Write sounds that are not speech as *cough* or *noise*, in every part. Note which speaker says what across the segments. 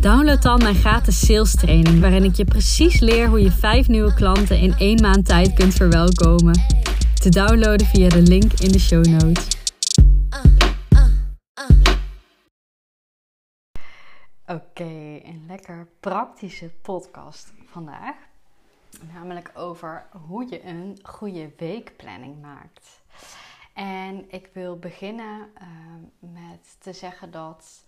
Speaker 1: download dan mijn gratis sales training waarin ik je precies leer hoe je vijf nieuwe klanten in één maand tijd kunt verwelkomen. Te downloaden via de link in de show notes. Oké, een lekker praktische podcast vandaag. Namelijk over hoe je een goede weekplanning maakt. En ik wil beginnen uh, met te zeggen dat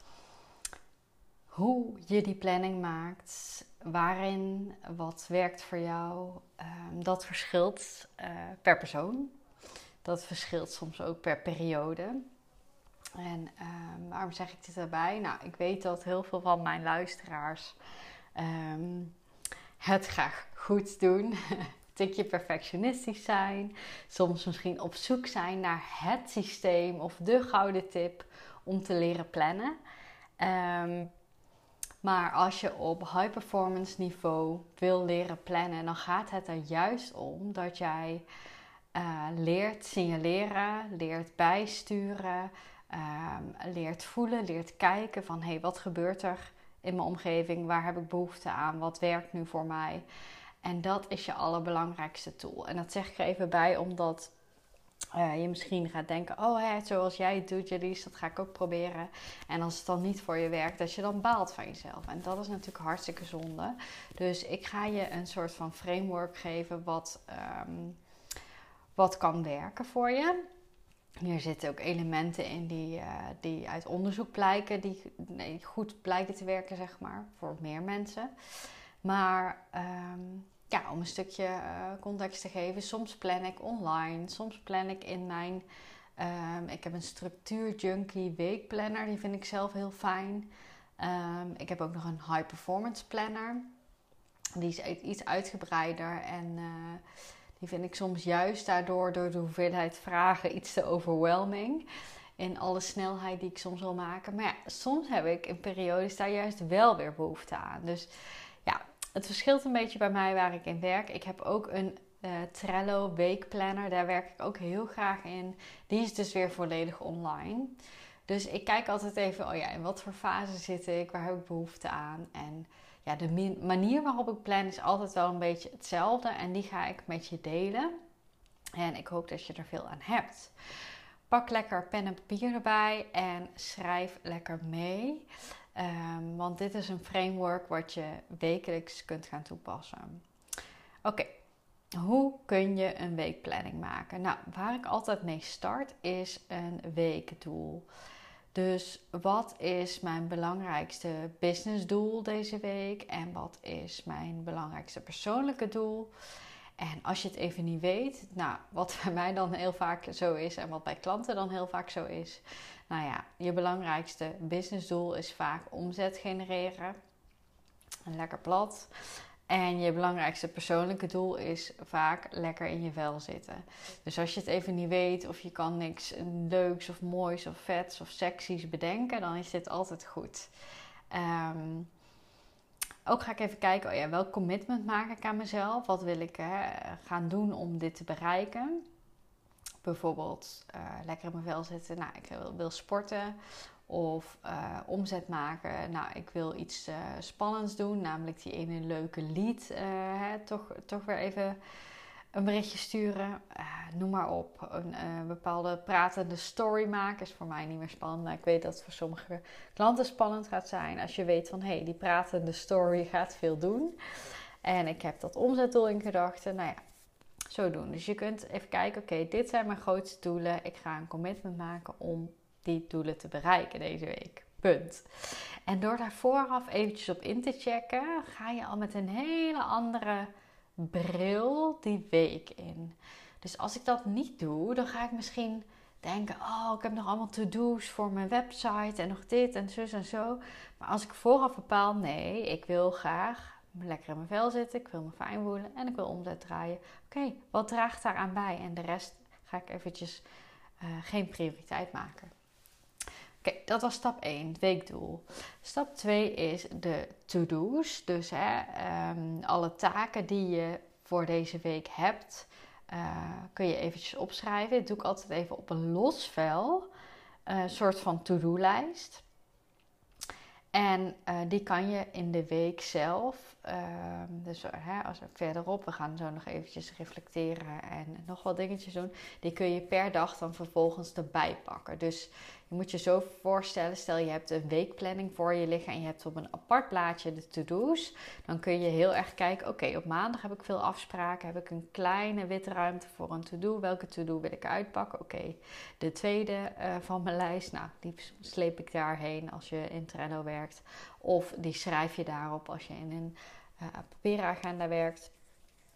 Speaker 1: hoe je die planning maakt, waarin wat werkt voor jou, um, dat verschilt uh, per persoon. Dat verschilt soms ook per periode. En um, waarom zeg ik dit erbij? Nou, ik weet dat heel veel van mijn luisteraars um, het graag goed doen. *laughs* tikje perfectionistisch zijn. Soms misschien op zoek zijn naar het systeem of de gouden tip om te leren plannen. Maar als je op high performance niveau wil leren plannen, dan gaat het er juist om dat jij uh, leert signaleren, leert bijsturen, um, leert voelen, leert kijken van hé, hey, wat gebeurt er in mijn omgeving? Waar heb ik behoefte aan? Wat werkt nu voor mij? En dat is je allerbelangrijkste tool. En dat zeg ik er even bij, omdat uh, je misschien gaat denken: oh, hè, zoals jij het doet, Jelies, dat ga ik ook proberen. En als het dan niet voor je werkt, dat je dan baalt van jezelf. En dat is natuurlijk hartstikke zonde. Dus ik ga je een soort van framework geven wat, um, wat kan werken voor je. Hier zitten ook elementen in die, uh, die uit onderzoek blijken, die nee, goed blijken te werken, zeg maar, voor meer mensen. Maar um, ja, om een stukje uh, context te geven. Soms plan ik online, soms plan ik in mijn. Um, ik heb een structuur junkie weekplanner, die vind ik zelf heel fijn. Um, ik heb ook nog een high performance planner. Die is iets uitgebreider en uh, die vind ik soms juist daardoor, door de hoeveelheid vragen, iets te overwhelming. In alle snelheid die ik soms wil maken. Maar ja, soms heb ik in periodes daar juist wel weer behoefte aan. Dus het verschilt een beetje bij mij waar ik in werk. Ik heb ook een uh, Trello weekplanner. Daar werk ik ook heel graag in. Die is dus weer volledig online. Dus ik kijk altijd even, oh ja, in wat voor fase zit ik? Waar heb ik behoefte aan? En ja, de manier waarop ik plan is altijd wel een beetje hetzelfde. En die ga ik met je delen. En ik hoop dat je er veel aan hebt. Pak lekker pen en papier erbij en schrijf lekker mee. Um, want dit is een framework wat je wekelijks kunt gaan toepassen. Oké, hoe kun je een weekplanning maken? Nou, waar ik altijd mee start is een weekdoel. Dus wat is mijn belangrijkste businessdoel deze week en wat is mijn belangrijkste persoonlijke doel? En als je het even niet weet, nou, wat *laughs* bij mij dan heel vaak zo is en wat bij klanten dan heel vaak zo is, nou ja, je belangrijkste businessdoel is vaak omzet genereren. Lekker plat. En je belangrijkste persoonlijke doel is vaak lekker in je vel zitten. Dus als je het even niet weet of je kan niks leuks of moois of vets of seksies bedenken, dan is dit altijd goed. Um, ook ga ik even kijken, oh ja, welk commitment maak ik aan mezelf? Wat wil ik hè, gaan doen om dit te bereiken? bijvoorbeeld uh, lekker in mijn vel zitten. Nou, ik wil, wil sporten of uh, omzet maken. Nou, ik wil iets spannends doen, namelijk die ene leuke lied. Hè, toch, toch weer even een berichtje sturen. noem maar op. Een bepaalde pratende story maken is voor mij niet meer spannend. Ik weet dat het voor sommige klanten spannend gaat zijn. Als je weet van hé, hey, die pratende story gaat veel doen. En ik heb dat omzetdoel in gedachten. Nou ja, zo doen. Dus je kunt even kijken, oké, dit zijn mijn grootste doelen. Ik ga een commitment maken om die doelen te bereiken deze week. Punt. En door daar vooraf eventjes op in te checken, ga je al met een hele andere bril die week in. Dus als ik dat niet doe, dan ga ik misschien denken: oh, ik heb nog allemaal to-do's voor mijn website en nog dit en zus en zo. Maar als ik vooraf bepaal: nee, ik wil graag lekker in mijn vel zitten, ik wil me fijn voelen en ik wil omzet draaien. Oké, wat draagt daaraan bij? En de rest ga ik eventjes uh, geen prioriteit maken. Oké, dat was stap 1, het weekdoel. Stap 2 is de to-do's. Dus hè, um, alle taken die je voor deze week hebt, uh, kun je eventjes opschrijven. Dat doe ik altijd even op een los vel. Een soort van to-do-lijst. En uh, die kan je in de week zelf, ehm, dus hè, als we verderop, we gaan zo nog eventjes reflecteren en nog wat dingetjes doen, die kun je per dag dan vervolgens erbij pakken. Dus je moet je zo voorstellen, stel je hebt een weekplanning voor je liggen en je hebt op een apart blaadje de to-do's. Dan kun je heel erg kijken, oké, op maandag heb ik veel afspraken, heb ik een kleine witte ruimte voor een to-do. Welke to-do wil ik uitpakken? Oké, de tweede uh, van mijn lijst, nou, die sleep ik daarheen als je in Trello werkt. Of die schrijf je daarop als je in een uh, papieren agenda werkt.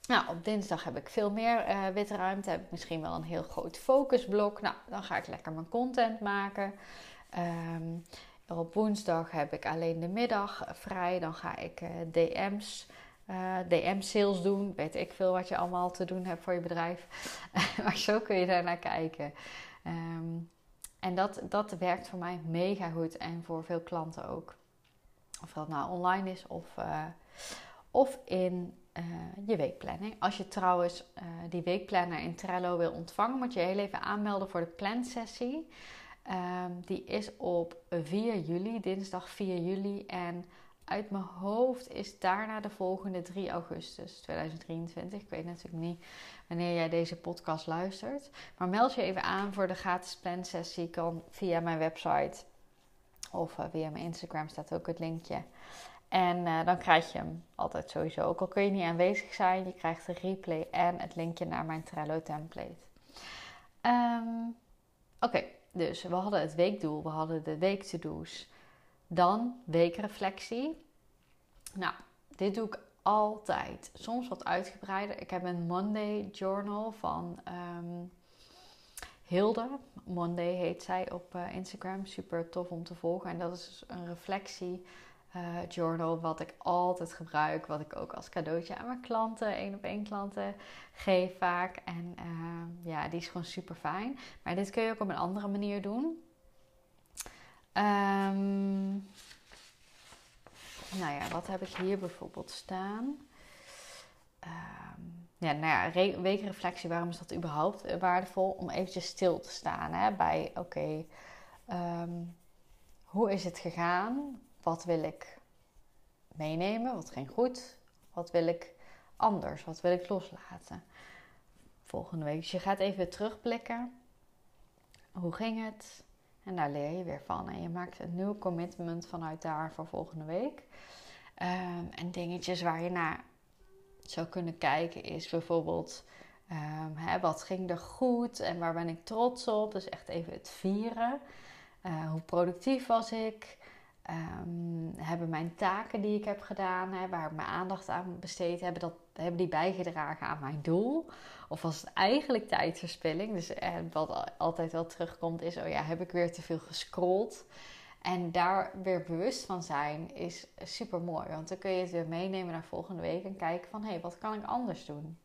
Speaker 1: Nou, op dinsdag heb ik veel meer uh, witte ruimte. Heb ik misschien wel een heel groot focusblok. Nou, dan ga ik lekker mijn content maken. Um, op woensdag heb ik alleen de middag vrij. Dan ga ik uh, DM's, DM-sales doen. Weet ik veel wat je allemaal te doen hebt voor je bedrijf. *laughs* maar zo kun je daar naar kijken. Um, en dat, dat werkt voor mij mega goed en voor veel klanten ook. Of dat nou online is of, of in uh, je weekplanning. Als je trouwens uh, die weekplanner in Trello wil ontvangen, moet je heel even aanmelden voor de plansessie. Um, die is op 4 juli, dinsdag 4 juli. En uit mijn hoofd is daarna de volgende 3 augustus 2023. Ik weet natuurlijk niet wanneer jij deze podcast luistert. Maar meld je even aan voor de gratis plansessie. Kan via mijn website of uh, via mijn Instagram staat ook het linkje. En uh, dan krijg je hem altijd sowieso. Ook al kun je niet aanwezig zijn, je krijgt de replay en het linkje naar mijn Trello template. Um, Oké, dus we hadden het weekdoel, we hadden de week to-do's. Dan weekreflectie. Nou, dit doe ik altijd. Soms wat uitgebreider. Ik heb een Monday journal van um, Hilde. Monday heet zij op uh, Instagram. Super tof om te volgen. En dat is dus een reflectie uh, journal wat ik altijd gebruik. Wat ik ook als cadeautje aan mijn klanten, één op één klanten, geef vaak. En uh, ja, die is gewoon super fijn. Maar dit kun je ook op een andere manier doen. Um, nou ja, wat heb ik hier bijvoorbeeld staan? Um, ja, nou ja, weekreflectie, waarom is dat überhaupt waardevol? Om eventjes stil te staan hè, bij, oké, um, hoe is het gegaan? Wat wil ik meenemen? Wat ging goed? Wat wil ik anders? Wat wil ik loslaten? Volgende week. Dus je gaat even terugblikken. Hoe ging het? En daar leer je weer van. En je maakt een nieuw commitment vanuit daar voor volgende week. Um, en dingetjes waar je naar zou kunnen kijken is bijvoorbeeld... Um, hè, wat ging er goed en waar ben ik trots op? Dus echt even het vieren. Uh, hoe productief was ik? Um, hebben mijn taken die ik heb gedaan, hè, waar ik mijn aandacht aan besteed, hebben, dat, hebben die bijgedragen aan mijn doel? Of was het eigenlijk tijdverspilling? Dus eh, wat altijd wel terugkomt is, oh ja, heb ik weer te veel gescrolld? En daar weer bewust van zijn is super mooi. Want dan kun je het weer meenemen naar volgende week en kijken van hé, hey, wat kan ik anders doen?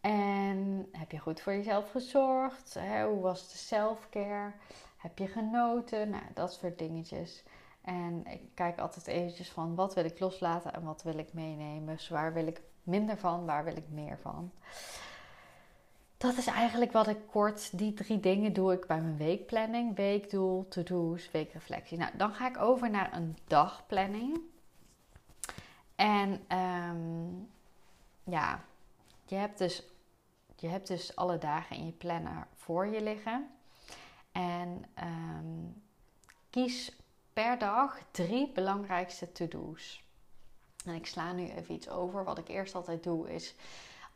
Speaker 1: En heb je goed voor jezelf gezorgd? Hoe was de self-care? Heb je genoten? Nou, dat soort dingetjes. En ik kijk altijd eventjes van wat wil ik loslaten en wat wil ik meenemen. Dus waar wil ik minder van, waar wil ik meer van. Dat is eigenlijk wat ik kort, die drie dingen doe ik bij mijn weekplanning. Weekdoel, to-do's, weekreflectie. Nou, dan ga ik over naar een dagplanning. En um, ja, je hebt, dus, je hebt dus alle dagen in je planner voor je liggen. En um, kies per dag drie belangrijkste to-do's. En ik sla nu even iets over. Wat ik eerst altijd doe is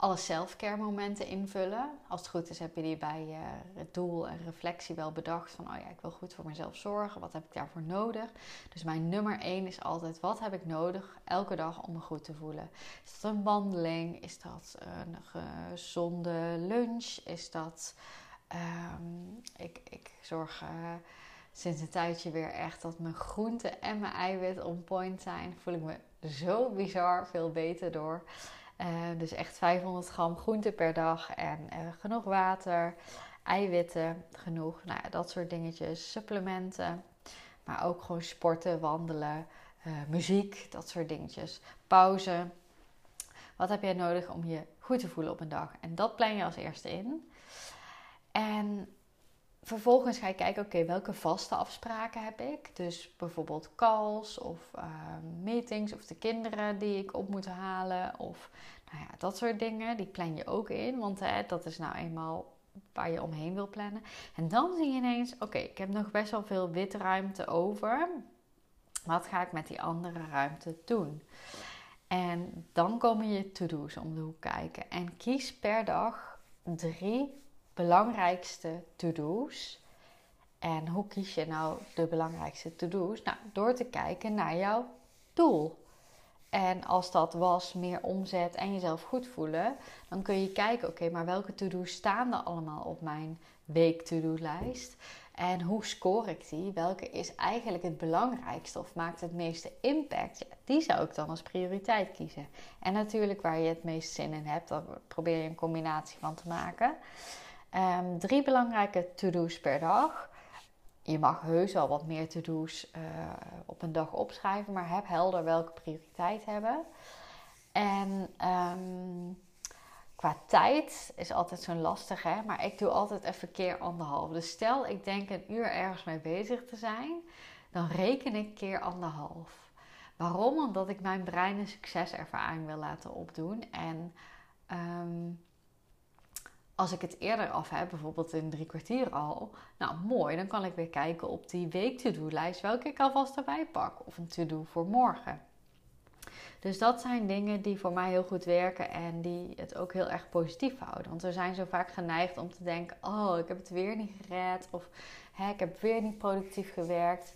Speaker 1: alle self-care momenten invullen. Als het goed is heb je die bij uh, het doel en reflectie wel bedacht. Van oh ja, ik wil goed voor mezelf zorgen. Wat heb ik daarvoor nodig? Dus mijn nummer één is altijd wat heb ik nodig elke dag om me goed te voelen. Is dat een wandeling? Is dat een gezonde lunch? Is dat Ehm, ik, ik zorg sinds een tijdje weer echt dat mijn groenten en mijn eiwit on point zijn. Voel ik me zo bizar veel beter door. Dus echt 500 gram groente per dag en genoeg water, eiwitten genoeg. Nou dat soort dingetjes, supplementen. Maar ook gewoon sporten, wandelen, uh, muziek, dat soort dingetjes. Pauze. Wat heb jij nodig om je goed te voelen op een dag? En dat plan je als eerste in. En vervolgens ga je kijken, oké, welke vaste afspraken heb ik? Dus bijvoorbeeld calls of uh, meetings of de kinderen die ik op moet halen. Of nou ja, dat soort dingen. Die plan je ook in, want hè, dat is nou eenmaal waar je omheen wil plannen. En dan zie je ineens, oké, ik heb nog best wel veel witruimte over. Wat ga ik met die andere ruimte doen? En dan komen je to-do's om de hoek kijken. En kies per dag drie belangrijkste to-do's. En hoe kies je nou de belangrijkste to-do's? Nou, door te kijken naar jouw doel. En als dat was meer omzet en jezelf goed voelen, dan kun je kijken: oké, maar welke to-do's staan er allemaal op mijn week to-do-lijst? En hoe score ik die? Welke is eigenlijk het belangrijkste of maakt het meeste impact? Die zou ik dan als prioriteit kiezen. En natuurlijk waar je het meest zin in hebt, daar probeer je een combinatie van te maken. Um, drie belangrijke to-do's per dag je mag heus wel wat meer to-do's uh, op een dag opschrijven, maar heb helder welke prioriteit hebben. En um, qua tijd is altijd zo'n lastig, hè? maar ik doe altijd even keer anderhalf. Dus stel ik denk een uur ergens mee bezig te zijn, dan reken ik keer anderhalf. Waarom? Omdat ik mijn brein een succeservaring wil laten opdoen. En um, als ik het eerder af heb, bijvoorbeeld in drie kwartier al, nou mooi, dan kan ik weer kijken op die week to-do-lijst welke ik alvast erbij pak. Of een to-do voor morgen. Dus dat zijn dingen die voor mij heel goed werken en die het ook heel erg positief houden. Want we zijn zo vaak geneigd om te denken: oh, ik heb het weer niet gered. Of ik heb weer niet productief gewerkt.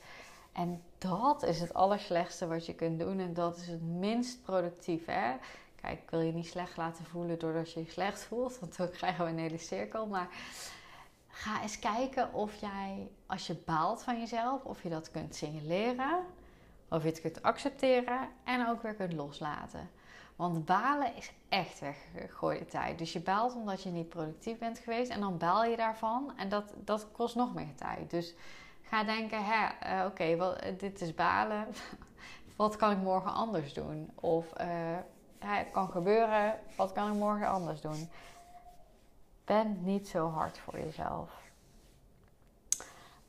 Speaker 1: En dat is het allerslechtste wat je kunt doen. En dat is het minst productief. Hè? Ik wil je niet slecht laten voelen doordat je je slecht voelt, want dan krijgen we een hele cirkel. Maar ga eens kijken of jij, als je baalt van jezelf, of je dat kunt signaleren, of je het kunt accepteren en ook weer kunt loslaten. Want balen is echt weggegooide tijd. Dus je baalt omdat je niet productief bent geweest en dan baal je daarvan en dat, dat kost nog meer tijd. Dus ga denken, uh, oké, dit is balen. *laughs* Wat kan ik morgen anders doen? Of uh, het kan gebeuren. Wat kan ik morgen anders doen? Ben niet zo hard voor jezelf.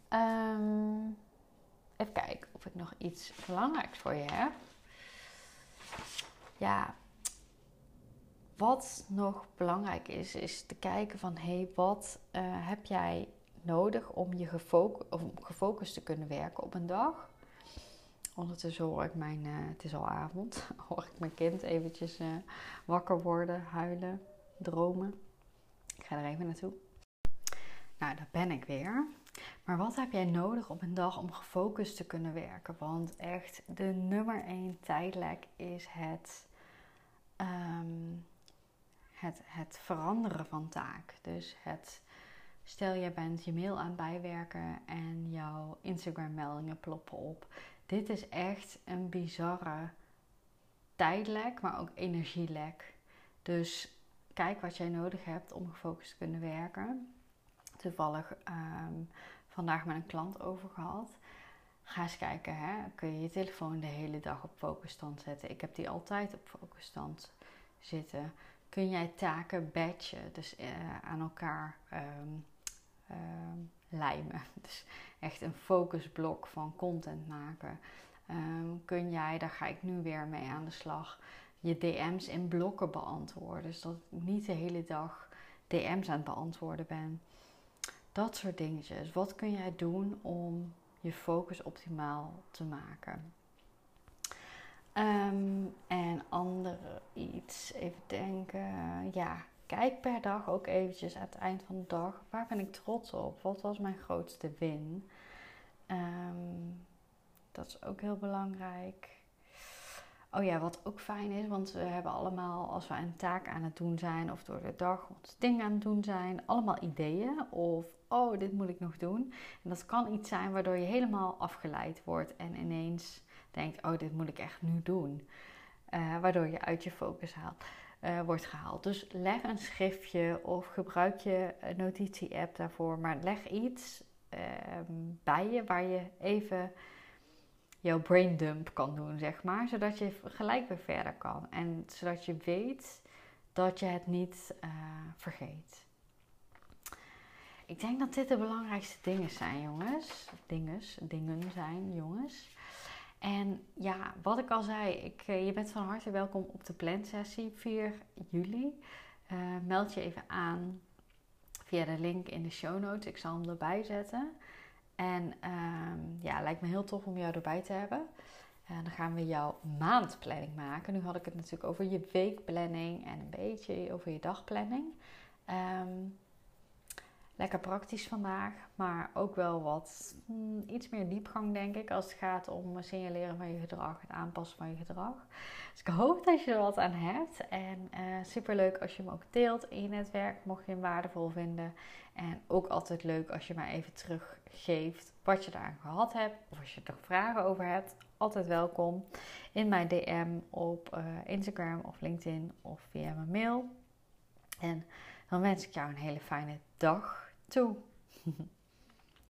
Speaker 1: Um, even kijken of ik nog iets belangrijks voor je heb. Ja, wat nog belangrijk is, is te kijken van hé, hey, wat uh, heb jij nodig om je gefocust te kunnen werken op een dag? Ondertussen hoor ik mijn, uh, het is al avond, *laughs* hoor ik mijn kind eventjes uh, wakker worden, huilen, dromen. Ik ga er even naartoe. Nou, daar ben ik weer. Maar wat heb jij nodig op een dag om gefocust te kunnen werken? Want echt, de nummer één tijdlek is het, um, het, het veranderen van taak. Dus het, stel je bent je mail aan het bijwerken en jouw Instagram meldingen ploppen op dit is echt een bizarre tijdlek, maar ook energielek. Dus kijk wat jij nodig hebt om gefocust te kunnen werken. Toevallig um, vandaag met een klant over gehad. Ga eens kijken, hè? kun je je telefoon de hele dag op focusstand zetten? Ik heb die altijd op focusstand zitten. Kun jij taken batchen, dus uh, aan elkaar um, um, lijmen. *laughs* Dus echt een focusblok van content maken. Ehm, kun jij, daar ga ik nu weer mee aan de slag, je DM's in blokken beantwoorden. Dus dat ik niet de hele dag DM's aan het beantwoorden ben. Dat soort dingetjes. Wat kun jij doen om je focus optimaal te maken? Um, en andere iets, even denken. Ja, kijk per dag ook eventjes aan het eind van de dag. Waar ben ik trots op? Wat was mijn grootste win? Um, dat is ook heel belangrijk. Oh ja, wat ook fijn is, want we hebben allemaal, als we een taak aan het doen zijn of door de dag ons ding aan het doen zijn, allemaal ideeën of oh, dit moet ik nog doen. En dat kan iets zijn waardoor je helemaal afgeleid wordt en ineens denkt, oh, dit moet ik echt nu doen. Uh, waardoor je uit je focus haalt, uh, wordt gehaald. Dus leg een schriftje of gebruik je notitie-app daarvoor, maar leg iets uh, bij je waar je even jouw brain dump kan doen, zeg maar. Zodat je gelijk weer verder kan. En zodat je weet dat je het niet uh, vergeet. Ik denk dat dit de belangrijkste dingen zijn, jongens. Dinges, dingen zijn, jongens. En ja, wat ik al zei, ik, uh, je bent van harte welkom op de plansessie 4 juli. Uh, meld je even aan via de link in de show notes. Ik zal hem erbij zetten. En uh, ja, lijkt me heel tof om jou erbij te hebben. En dan gaan we jouw maandplanning maken. Nu had ik het natuurlijk over je weekplanning en een beetje over je dagplanning. Um, lekker praktisch vandaag, maar ook wel wat hm, iets meer diepgang, denk ik, als het gaat om signaleren van je gedrag, het aanpassen van je gedrag. Dus ik hoop dat je er wat aan hebt. En eh, super leuk als je hem ook deelt in je netwerk, mocht je hem waardevol vinden. En ook altijd leuk als je mij even teruggeeft wat je eraan gehad hebt, of als je er vragen over hebt. Altijd welkom in mijn DM op uh, Instagram of LinkedIn of via mijn mail. En dan wens ik jou een hele fijne dag Two. *laughs*